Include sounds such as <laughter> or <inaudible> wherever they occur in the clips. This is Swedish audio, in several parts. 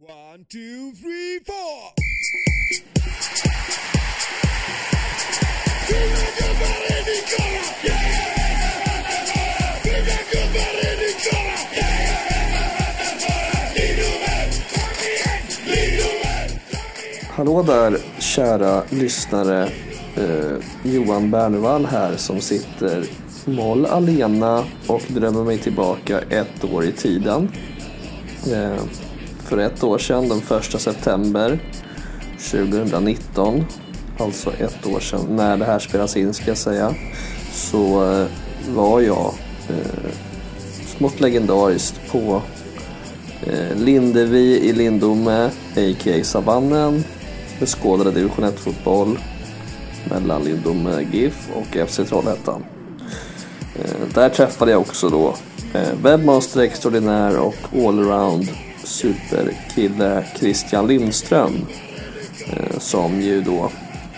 One, two, three, four. Hallå där kära lyssnare. Eh, Johan Bernvall här som sitter moll alena och drömmer mig tillbaka ett år i tiden. Eh, för ett år sedan, den första september 2019, alltså ett år sedan när det här spelas in ska jag säga, så eh, var jag eh, smått legendariskt på Eh, Lindevi i Lindome, a.k.a. Savannen, beskådade division 1-fotboll mellan Lindome GIF och FC Trollhättan. Eh, där träffade jag också då eh, webbmaster extraordinär och allround superkille Christian Lindström. Eh, som ju då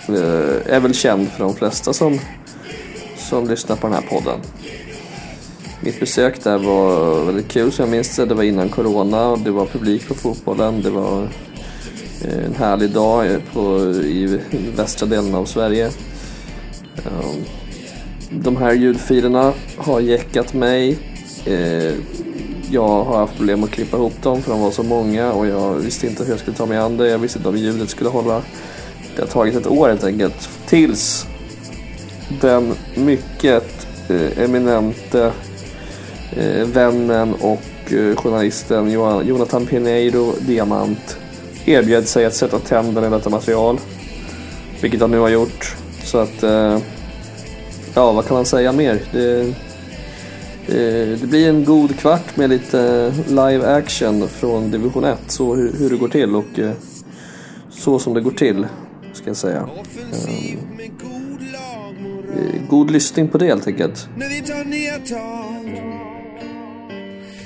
eh, är väl känd för de flesta som, som lyssnar på den här podden. Mitt besök där var väldigt kul som jag minns det. Det var innan Corona och det var publik på fotbollen. Det var eh, en härlig dag på, i västra delen av Sverige. De här ljudfilerna har jäckat mig. Jag har haft problem att klippa ihop dem för de var så många och jag visste inte hur jag skulle ta mig an det. Jag visste inte om ljudet skulle hålla. Det har tagit ett år helt enkelt. Tills den mycket eh, eminente eh, vännen och eh, journalisten Johan, Jonathan Pineiro Diamant erbjöd sig att sätta tänderna i detta material. Vilket han nu har gjort. Så att, eh, ja vad kan man säga mer? Det, det blir en god kvart med lite live action från division 1. Så hur, det går till och eh, så som det går till ska jag säga. Eh, God lyssning på det helt enkelt. När vi tar nya tag.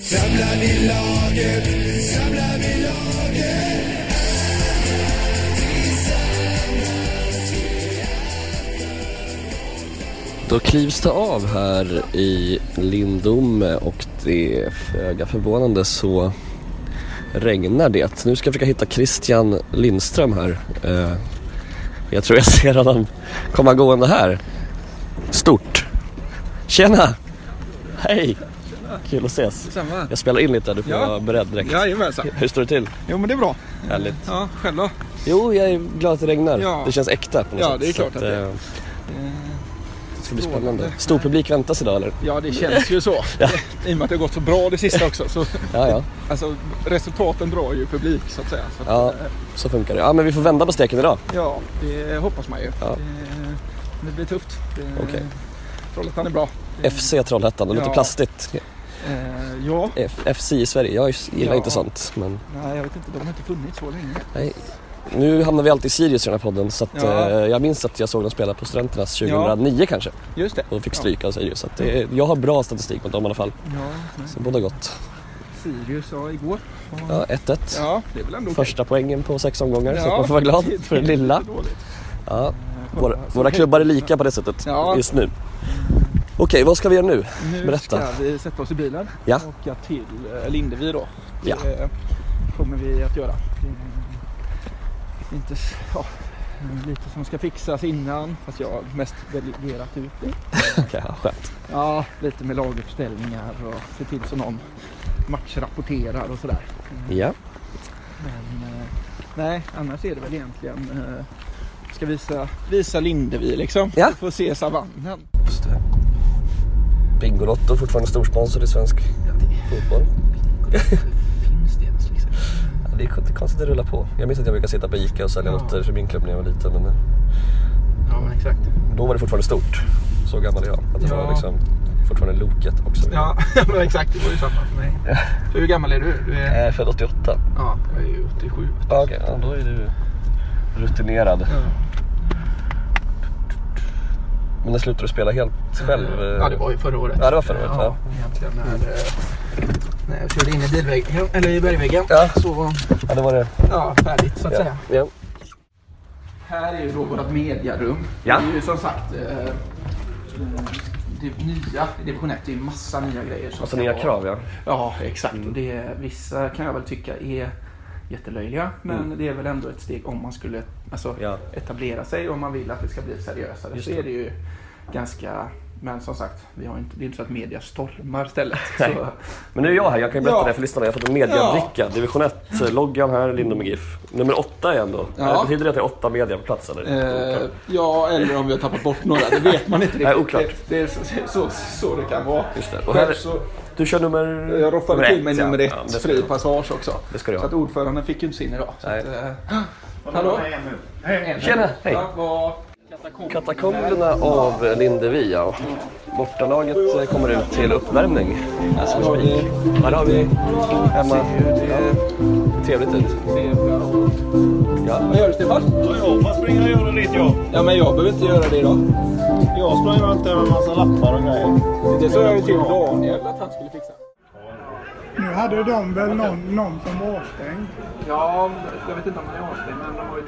Samlar vi laget, samlar vi laget. Då klivs det av här i Lindome och det är föga förvånande så regnar det. Nu ska jag försöka hitta Christian Lindström här. Eh, Jag tror jag ser honom komma gående här. Stort. Tjena! Hej! Kul att ses. Samma. Jag spelar in lite, du får Ja. vara beredd direkt. Jajamensan. Hur står det till? Jo men det är bra. Härligt. Ja, själv då? Jo, jag är glad att det regnar. Ja. Det känns äkta på något Ja, sätt. det är klart att det är. Det ska bli spännande. Stor publik väntas idag eller? Ja det känns ju så. <laughs> Ja. I och med att det har gått så bra det sista också. Så, Ja, ja. alltså, resultaten drar ju publik så att säga. Så att, Ja. eh, Så funkar det. Ja, men vi får vända på steken idag. ja det hoppas man ju. Ja. Det, det blir tufft. Det, Okej. Trollhättan är bra. Det, FC Trollhättan, det låter plastigt. Eh, ja, F- FC i Sverige, jag gillar Ja. inte sånt. Men nej jag vet inte. De har inte funnits så länge. nej. Nu hamnar vi alltid i Sirius i den här podden så att, Ja. eh, jag minns att jag såg dem spela på Studenternas 2009 kanske Just det. och fick stryk av Sirius. Så att är- jag har bra statistik mot dem i alla fall. Ja, Så båda gott. Sirius ja, igår. Ja, 1-1. Ja, det är väl ändå. Första poängen på sex omgångar så Ja. man får vara glad för <laughs> det lilla. Ja, Eh, våra, våra klubbar är lika på det sättet Ja. just nu. Okej, vad ska vi göra nu? Nu Berätta. ska vi sätta oss i bilen Ja. och åka till eh, Lindevi då. Ja. Det kommer vi att göra. Det inte, ja, lite som ska fixas innan fast jag har mest delegerat ut det. <laughs> Okej, ja, skönt. Ja, lite med laguppställningar och se till så någon matchrapporterar och sådär. Mm, Ja. Men eh, nej, annars är det väl egentligen eh, ska visa, visa Lindevi liksom. Ja. Få se savannen. Just det. Bingolotto fortfarande storsponsor i svensk fotboll. <laughs> Finns det ens liksom? Ja, Det är konstigt att det rullar på. Jag minns att jag brukade sitta på Ica och sälja Ja. lotter för min klubb när jag var liten. Men Ja men exakt. då var det fortfarande stort. Så gammal är jag. Att det Ja. var liksom fortfarande Loket också. Ja, <laughs> men exakt. Det var ju samma för mig. Så hur gammal är du? du är... Född 88. Ja, jag är ju 87. Ja, Okej, ja, då är du rutinerad. Ja. Men när slutade du spela helt själv? Ja, det var ju förra året. Ja, det var förra året, Ja, ja. egentligen när, när jag körde in i bilväggen, eller i bergväggen. Ja. Så, Ja, det var det. ja, färdigt så att Ja. säga. Ja. Här är ju då vårt mediarum. Ja. Det är ju som sagt eh, eh, det nya i division 1. Det är massa nya grejer. som Alltså nya vara- krav ja. Ja, exakt. Och det, vissa kan jag väl tycka är jättelöjliga. Men det är väl ändå ett steg om man skulle alltså, Ja. etablera sig och man vill att det ska bli seriösare. Just så det. är det ju ganska... Men som sagt, vi har inte, det är inte så att media stormar stället. <laughs> Nej. Så, Men nu är jag här, jag kan ju berätta Ja. det för lyssnarna. Jag har fått en mediabricka. Division 1-loggan här, Lindom med GIF. Nummer 8 är ändå. Ja. Eh, Betyder det att det är 8 media på plats eller? eh, ja, eller om vi har tappat bort några. Det vet man inte <laughs> Nej, riktigt. oklart. Det, det är så, så, så det kan vara. Just det. Och här, så, du kör nummer... jag roffade nummer till mig ett, ja. nummer ett, Ja, det ska fri passage också. Det ska du Så ha. att ordföranden fick ju inte sin idag. Så Nej. att, eh, hallå? Tjena, hej. Ja. Katakomberna av Lindevi, ja. Bortalaget eh, kommer ut till uppvärmning. As we speak. Här har vi Emma. Ja, trevligt ut. Ja. Vad gör du Stefan? Jag får springa och göra lite jag. Ja, men jag behöver inte göra det idag. Jag sprang runt där med massa lappar och grejer. Det sa jag ju till Daniel att han skulle fixa. Hade de väl någon, någon som var avstängd. Ja, jag vet inte om han är avstängd, men de har ju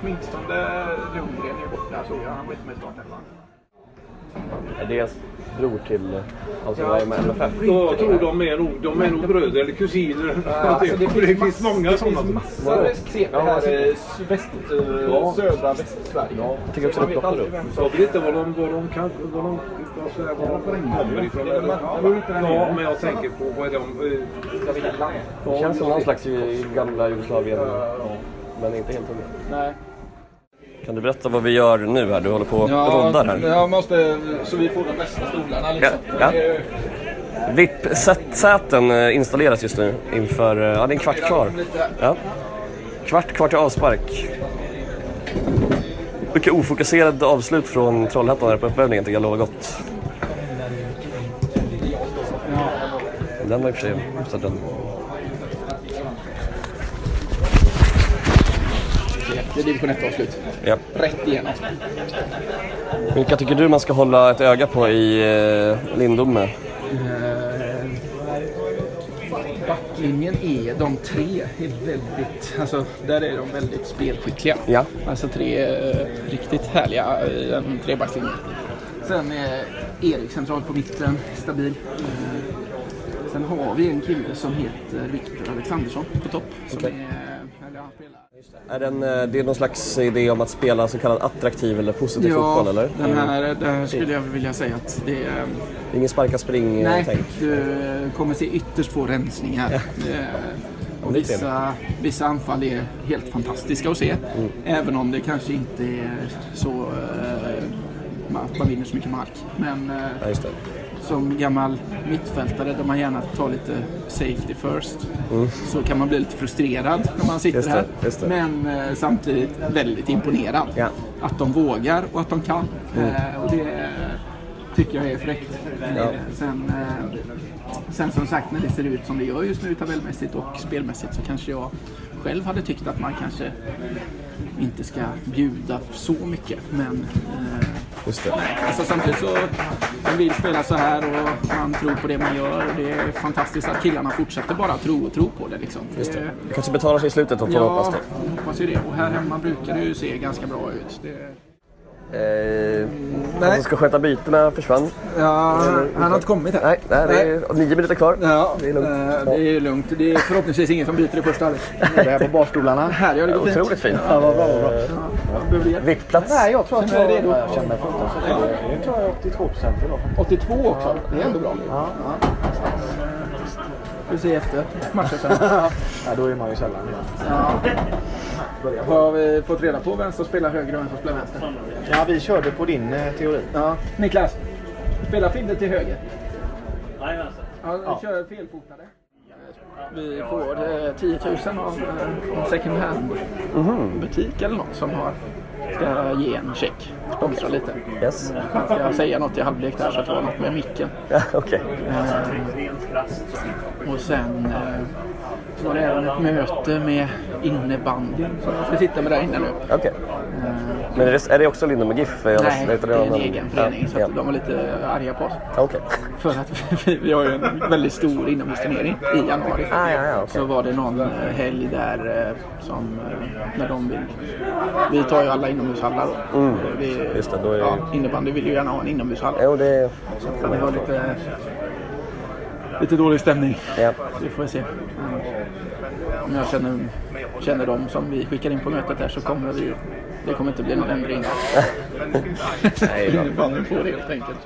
åtminstone Lundgren är borta såg jag. Han var inte med i startelvan. Är det ens bror till han som var med MFF? Jag tror de är nog, de är nog bröder eller kusiner. <laughs> Alltså, det, finns, många det sådana. finns massor med CP här i väst, eh, södra Västsverige. Jag tycker också det vet ploppar aldrig upp. Jag vet inte var de, var de, kan, var de, säger, var de kommer ifrån. Ja, men jag tänker på vad är de... eh, Det känns som någon slags i gamla Jugoslavien. Men inte helt hundra. Kan du berätta vad vi gör nu här? Du håller på och roddar här. Jag måste, så vi får de bästa stolarna liksom. Ja, ja. VIP-säten eh, installeras just nu inför, eh, ja det är en kvart kvar. Ja. Kvart kvar till avspark. Mycket ofokuserad avslut från Trollhättan här på uppvärmningen tycker jag lovar gott. Den var i och för sig hyfsat den. Det är division 1-avslut. Ja. Rätt igenom. Vilka tycker du man ska hålla ett öga på i eh, Lindome? Eh, Backlinjen är de tre är väldigt, alltså där är de väldigt spelskickliga. Ja. Alltså tre eh, riktigt härliga i den trebackslinjen. Sen är Erik centralt på mitten, stabil. Eh, Sen har vi en kille som heter Viktor Alexandersson på topp. Som Okej. är, eller. Är den, eh, det är någon slags idé om att spela så kallad attraktiv eller positiv fotboll eller? den här, där skulle jag vilja säga att det är Det ingen sparka Nej, spring-tänk? du kommer se ytterst få rensningar. Eh, Och det vissa, vissa anfall är helt fantastiska att se. Mm. Även om det kanske inte är så eh, man, vinner så mycket mark. Men eh, Ja, det. Som gammal mittfältare där man gärna tar lite safety first så kan man bli lite frustrerad när man sitter Mm. Det, här. Men eh, samtidigt väldigt imponerad. Ja. Att de vågar och att de kan. Eh, och det tycker jag är fräckt. Eh, Sen, eh, sen som sagt när det ser ut som det gör just nu tabellmässigt och spelmässigt så kanske jag själv hade tyckt att man kanske inte ska bjuda så mycket. Men eh, Just det. Alltså samtidigt så man vill spela så här och man tror på det man gör. Och det är fantastiskt att killarna fortsätter bara tro och tro på det. Liksom. Just det. Det kanske betalar sig i slutet man Ja, hoppas jag hoppas ju det. Och här hemma brukar det ju se ganska bra ut. Det... Eh, han som ska sköta bytena försvann. Ja, han har inte kommit här. Nej, nej, det är nio minuter kvar. Ja, Det är lugnt. eh, det är lugnt. Det är förhoppningsvis ingen som byter i första halvlek. Det här på barstolarna. <laughs> Här, ja det går fint. Otroligt fint. Ja, vad bra, bra. Ja, du hjälp? Viktplats. Nej, jag tror att jag, dig redo? jag känner mig fruktansvärt. Det tror jag är 82 procent idag. 82 också. Det är ändå bra. Ja. Vi får se efter matchen sen. <laughs> ja, då är man ju sällan igen. Har vi fått reda på vem som spelar höger och vem som spelar vänster? Ja, vi körde på din eh, teori. Ja. Niklas, spelar Fidde till höger? Ja, kör felfotade. Vi får eh, 10 000 av eh, en second hand butik eller något som har, ska ge en check. Sponsra lite. Yes. Han ska säga något i halvlek där så att det var något med micken. Ja, Okej. Och sen eh, var det även ett möte med innebandyn som jag ska sitta med där inne nu. Okej. Men är det, är det också Lindom och GIF? Eh, Nej, heter det är en egen förening så Ja, att de var lite arga på oss. Okej. För att vi, <laughs> vi har ju en väldigt stor inomhusturnering i januari. Ah, ja, ja, okej. Så var det någon eh, helg där eh, som eh, när de vill. Vi tar ju alla inomhushallar då. Eh, Vi, Mm. Just det, då är det- ja, innebandy vill ju gärna ha en inomhushall. Jo, det... Så det var lite, lite dålig stämning. Ja. Så vi får se. Om jag känner känner de som vi skickar in på mötet här så kommer vi det kommer inte bli någon ändring. <laughs> Nej, bra. Innebandy får det helt enkelt.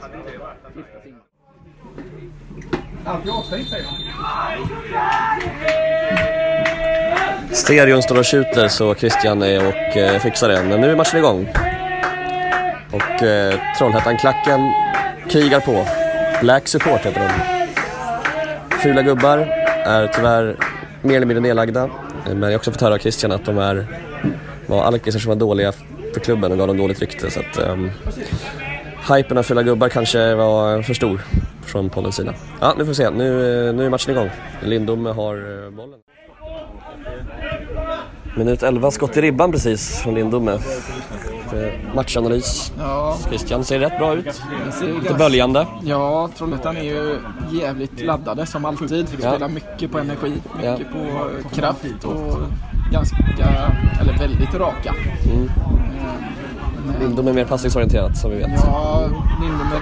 Allt är avstängt säger de. Stereon står och tjuter så Christian är och eh, fixar det. Men nu är matchen igång. Och eh, Trollhättan-klacken krigar på. Black Support heter de. Fula gubbar är tyvärr mer eller mindre nedlagda. Eh, men jag har också fått höra av Christian att de är, var alkisar som var dåliga för klubben och gav dem dåligt rykte. Så att, um, hypen av fula gubbar kanske var för stor från Pollens sida. Ja, nu får vi se. Nu, eh, nu är matchen igång. Lindom har eh, bollen. Minut 11, skott i ribban precis från Lindome. Eh, Matchanalys. Ja, Christian ser rätt bra ut. Lite böljande. Ja, Trollhättan är ju jävligt laddade som alltid. Ja. Spelar mycket på energi, mycket Ja. på eh, kraft och ganska, eller väldigt raka. Mm. Men- Lindome är mer passningsorienterat som vi vet. Ja, Lindome...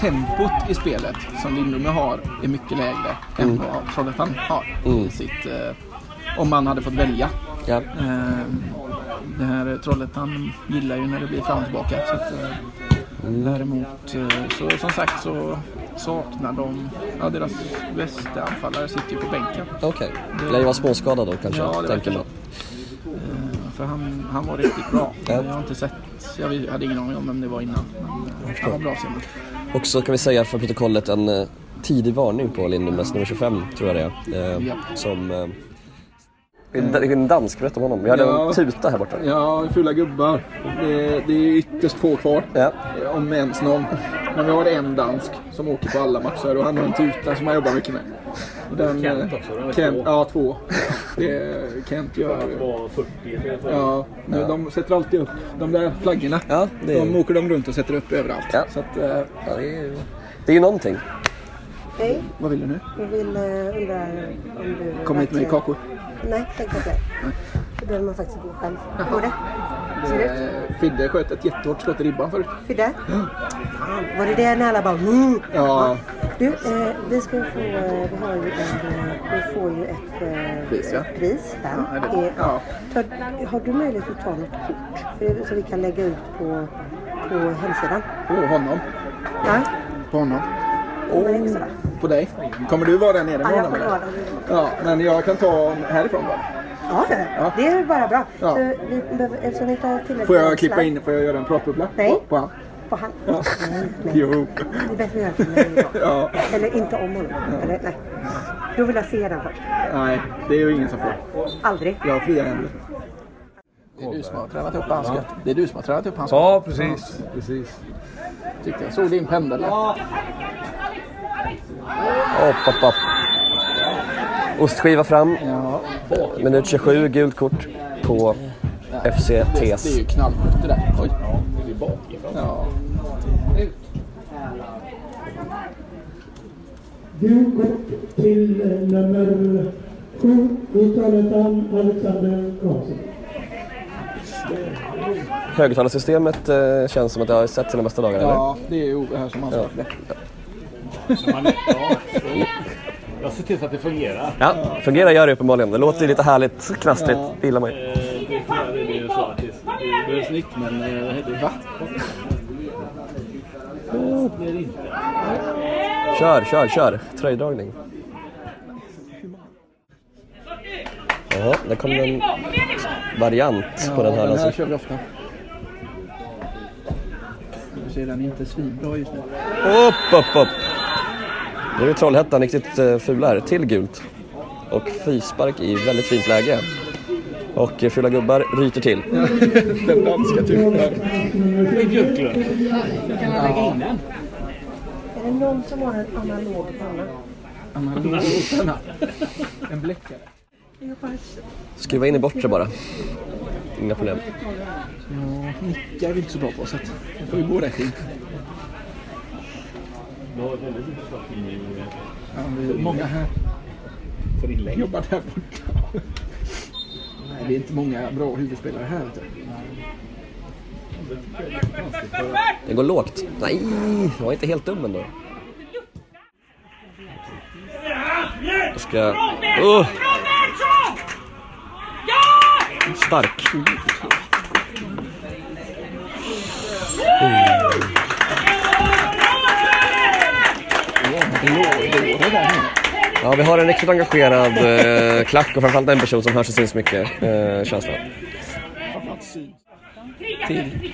Tempot i spelet som Lindome har är mycket lägre än Mm. vad Trollhättan har Mm. i sitt... Eh, om man hade fått välja. Ja. Eh, det här Trollhättan gillar ju när det blir fram och tillbaka. Så att, eh, Mm. Däremot eh, så som sagt så saknar de... Ja, deras bästa anfallare sitter ju på bänken. Okej. Lär ju vara småskadad då kanske, Ja, det tänker man. Eh, För han, han var riktigt bra. Ja. Jag har inte sett... Jag hade ingen aning om vem det var innan. Men eh, han var bra senast. Och så kan vi säga för protokollet en eh, tidig varning på Lindomes nummer 25, tror jag det är. Eh, Ja. Som... Eh, det är en dansk, berätta om honom. Vi hade Ja. en tuta här borta. Ja, fula gubbar. Det, det är ytterst få kvar. Ja. Om ens någon. Men vi har en dansk som åker på alla matcher och han har en tuta som han jobbar mycket med. Den, Kent också? Kent, ja, två. Det är Kent gör... Ja, nu, de sätter alltid upp de där flaggorna. Ja, det är- De åker de runt och sätter upp överallt. Ja. Så att, eh, Ja, det, är, det är ju någonting. Hej, vad vill du nu? jag vill uh, undra om du... Kom hit med kakor. Nej, tänk inte det. Då behöver man faktiskt gå själv. Hur går det? Ser det ut? Fidde sköt ett jättehårt skott i ribban förut. Fidde? Fan, var det det när alla bara... Mm. Ja, Du, eh, vi ska få... Eh, vi har ju en... Eh, vi får ju ett eh, Pris, ja. pris. Ja, det- ja. Ta, har du möjlighet att ta något kort? För, så vi kan lägga ut på, på hemsidan? på honom. Ja, På honom. Oh. På dig. Kommer du vara där nere med Ja, jag eller? vara där. Ja, men jag kan ta härifrån bara. Ja, det- Ja. det är bara bra. Ja. Så vi behöver, eftersom vi inte har tillräckligt Får jag klippa in, får jag göra en pratbubbla? Nej. På, på han? På han? Ja. Nej, nej. Jo. Det är bättre att göra det då. Ja. Eller inte om honom. Eller, nej. Då vill jag se den först. Nej, det är ju ingen som får. Aldrig. Jag har fria händer. Det är du som har tränat upp hans skott. Det är du som har tränat upp hans. Ja, precis. precis. Tyckte jag såg din pendel där. Upp, upp, upp. Ostskiva fram. Ja. Minut 27, gult kort på FC Det, det TES. är ju knallhårt det där. Oj. Det är bakifrån. Ja. Gult kort till eh, nummer sju i Trollhättan, Alexander Karlsson. Högtalarsystemet eh, känns som att det har sett sina bästa dagar, eller? ja, det är ju Ove här som ansvarar för det. Jag ser till så att det fungerar. Ja, fungerar gör det uppenbarligen. Det låter lite härligt knastrigt. Det gillar man ju. Eh, Det är det är ju så att det det behövs nytt men eh, det Va? det är det inte. Kör, kör, kör. Tröjdragning. Ja, där kom en variant på den här. den här Alltså. kör vi ofta. Du ser den är inte svinbra just nu. Upp, upp, upp. Nu är Trollhättan riktigt uh, fula här. Till gult. Och frispark i väldigt fint läge. Och eh, fula gubbar ryter till. <laughs> Den danska är Björklund. Jag kan lägga in den. Är det någon som har en analog panna? Analog <laughs> En bläckare. Jag. Skruva in i bortre bara. Inga problem. Ja, nicka är vi inte så bra på så att det får ju gå rätt in. Ja, det är många här. Får inlägg. Jobbar där borta. Nej, det är inte många bra huvudspelare här. Vet. Det går lågt. Nej, jag var inte helt dum ändå. Jag ska... Uh. stark. Ja, vi har en riktigt engagerad eh, klack och framförallt en person som hörs och syns mycket, eh, känslan. Till.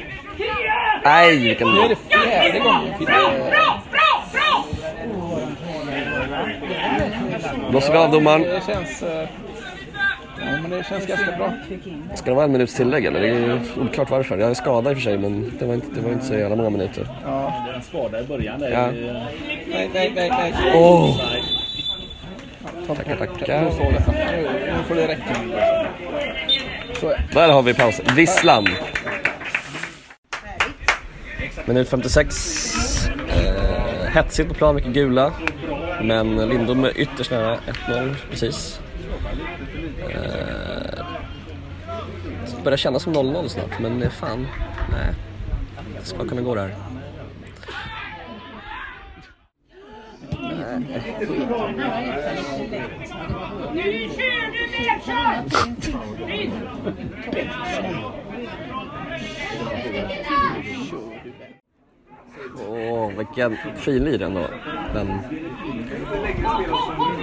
Nej, vilken... Nu är det fjärde gången Blåser vi av domaren. Det känns... eh, Ja, men det känns ganska bra. Ska det vara en minuts tillägg eller? Det är oklart varför. Jag är skadad i och för sig men det var inte, det var inte så jävla många minuter. Ja. Det är en skada i början. Det Ja. Nej, nej, nej, nej. Åh! Tackar, tackar. Nu får, det räcka. Där har vi paus. Visslan. Minut 56. Eh, hetsigt på plan, mycket gula. Men Lindom är ytterst nära 1-0 precis. Eh, det börjar kännas som 0-0 snart, men fan. Nej. Det ska kunna gå där. Nu kör du nedkört! Åh, vilken fin lir ändå. Den...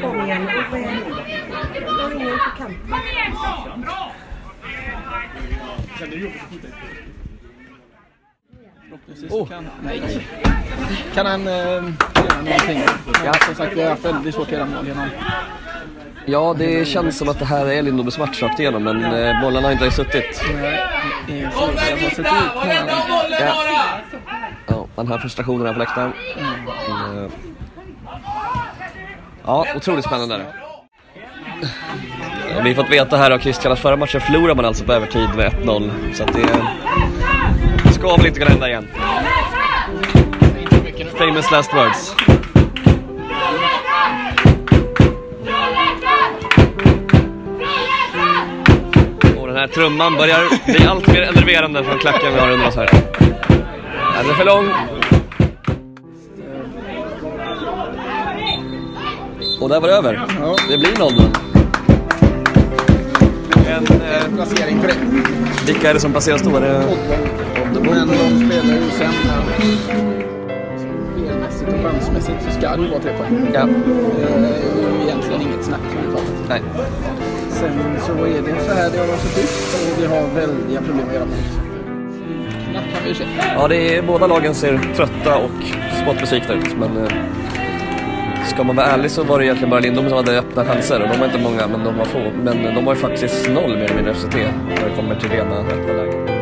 Kom igen, kom igen. Kom igen vad är det? Jag ringer på. Förhoppningsvis så kan, nej. kan han eh, göra någonting. Men som sagt, vi har haft väldigt svårt att göra mål genom Ja, det känns som att det här är Lindomes match rakt igenom, men eh, bollarna har inte suttit. Det är det många gånger. Ja. Ja, man hör frustrationerna på läktaren. Mm, eh, Ja, otroligt spännande Ja, Vi har fått veta här av Christian att förra matchen förlorade man alltså på övertid med 1-0. Så att det det ska väl inte kunna hända igen. Famous last words. Och den här trumman börjar bli allt mer enerverande från klacken vi har under oss här. Den är för lång. Och där var det över. Det blir 0 En eh, placering för det. Vilka är det som placeras då? Är det... Men de spelar ju sen spelmässigt och chansmässigt så ska det ju vara tre poäng. Ja. Eh, Egentligen inget snack överhuvudtaget. Nej. Sen så är det så här det har sett ut och vi har väldiga problem att göra mål. Ju. Ja, det är, båda lagen ser trötta och smått besvikna ut. Men eh, ska man vara ärlig så var det egentligen bara Lindom som hade öppna chanser. Och de var inte många, men de var få. Men de var ju faktiskt noll mer eller mindre FCT när det kommer till rena öppna lägen.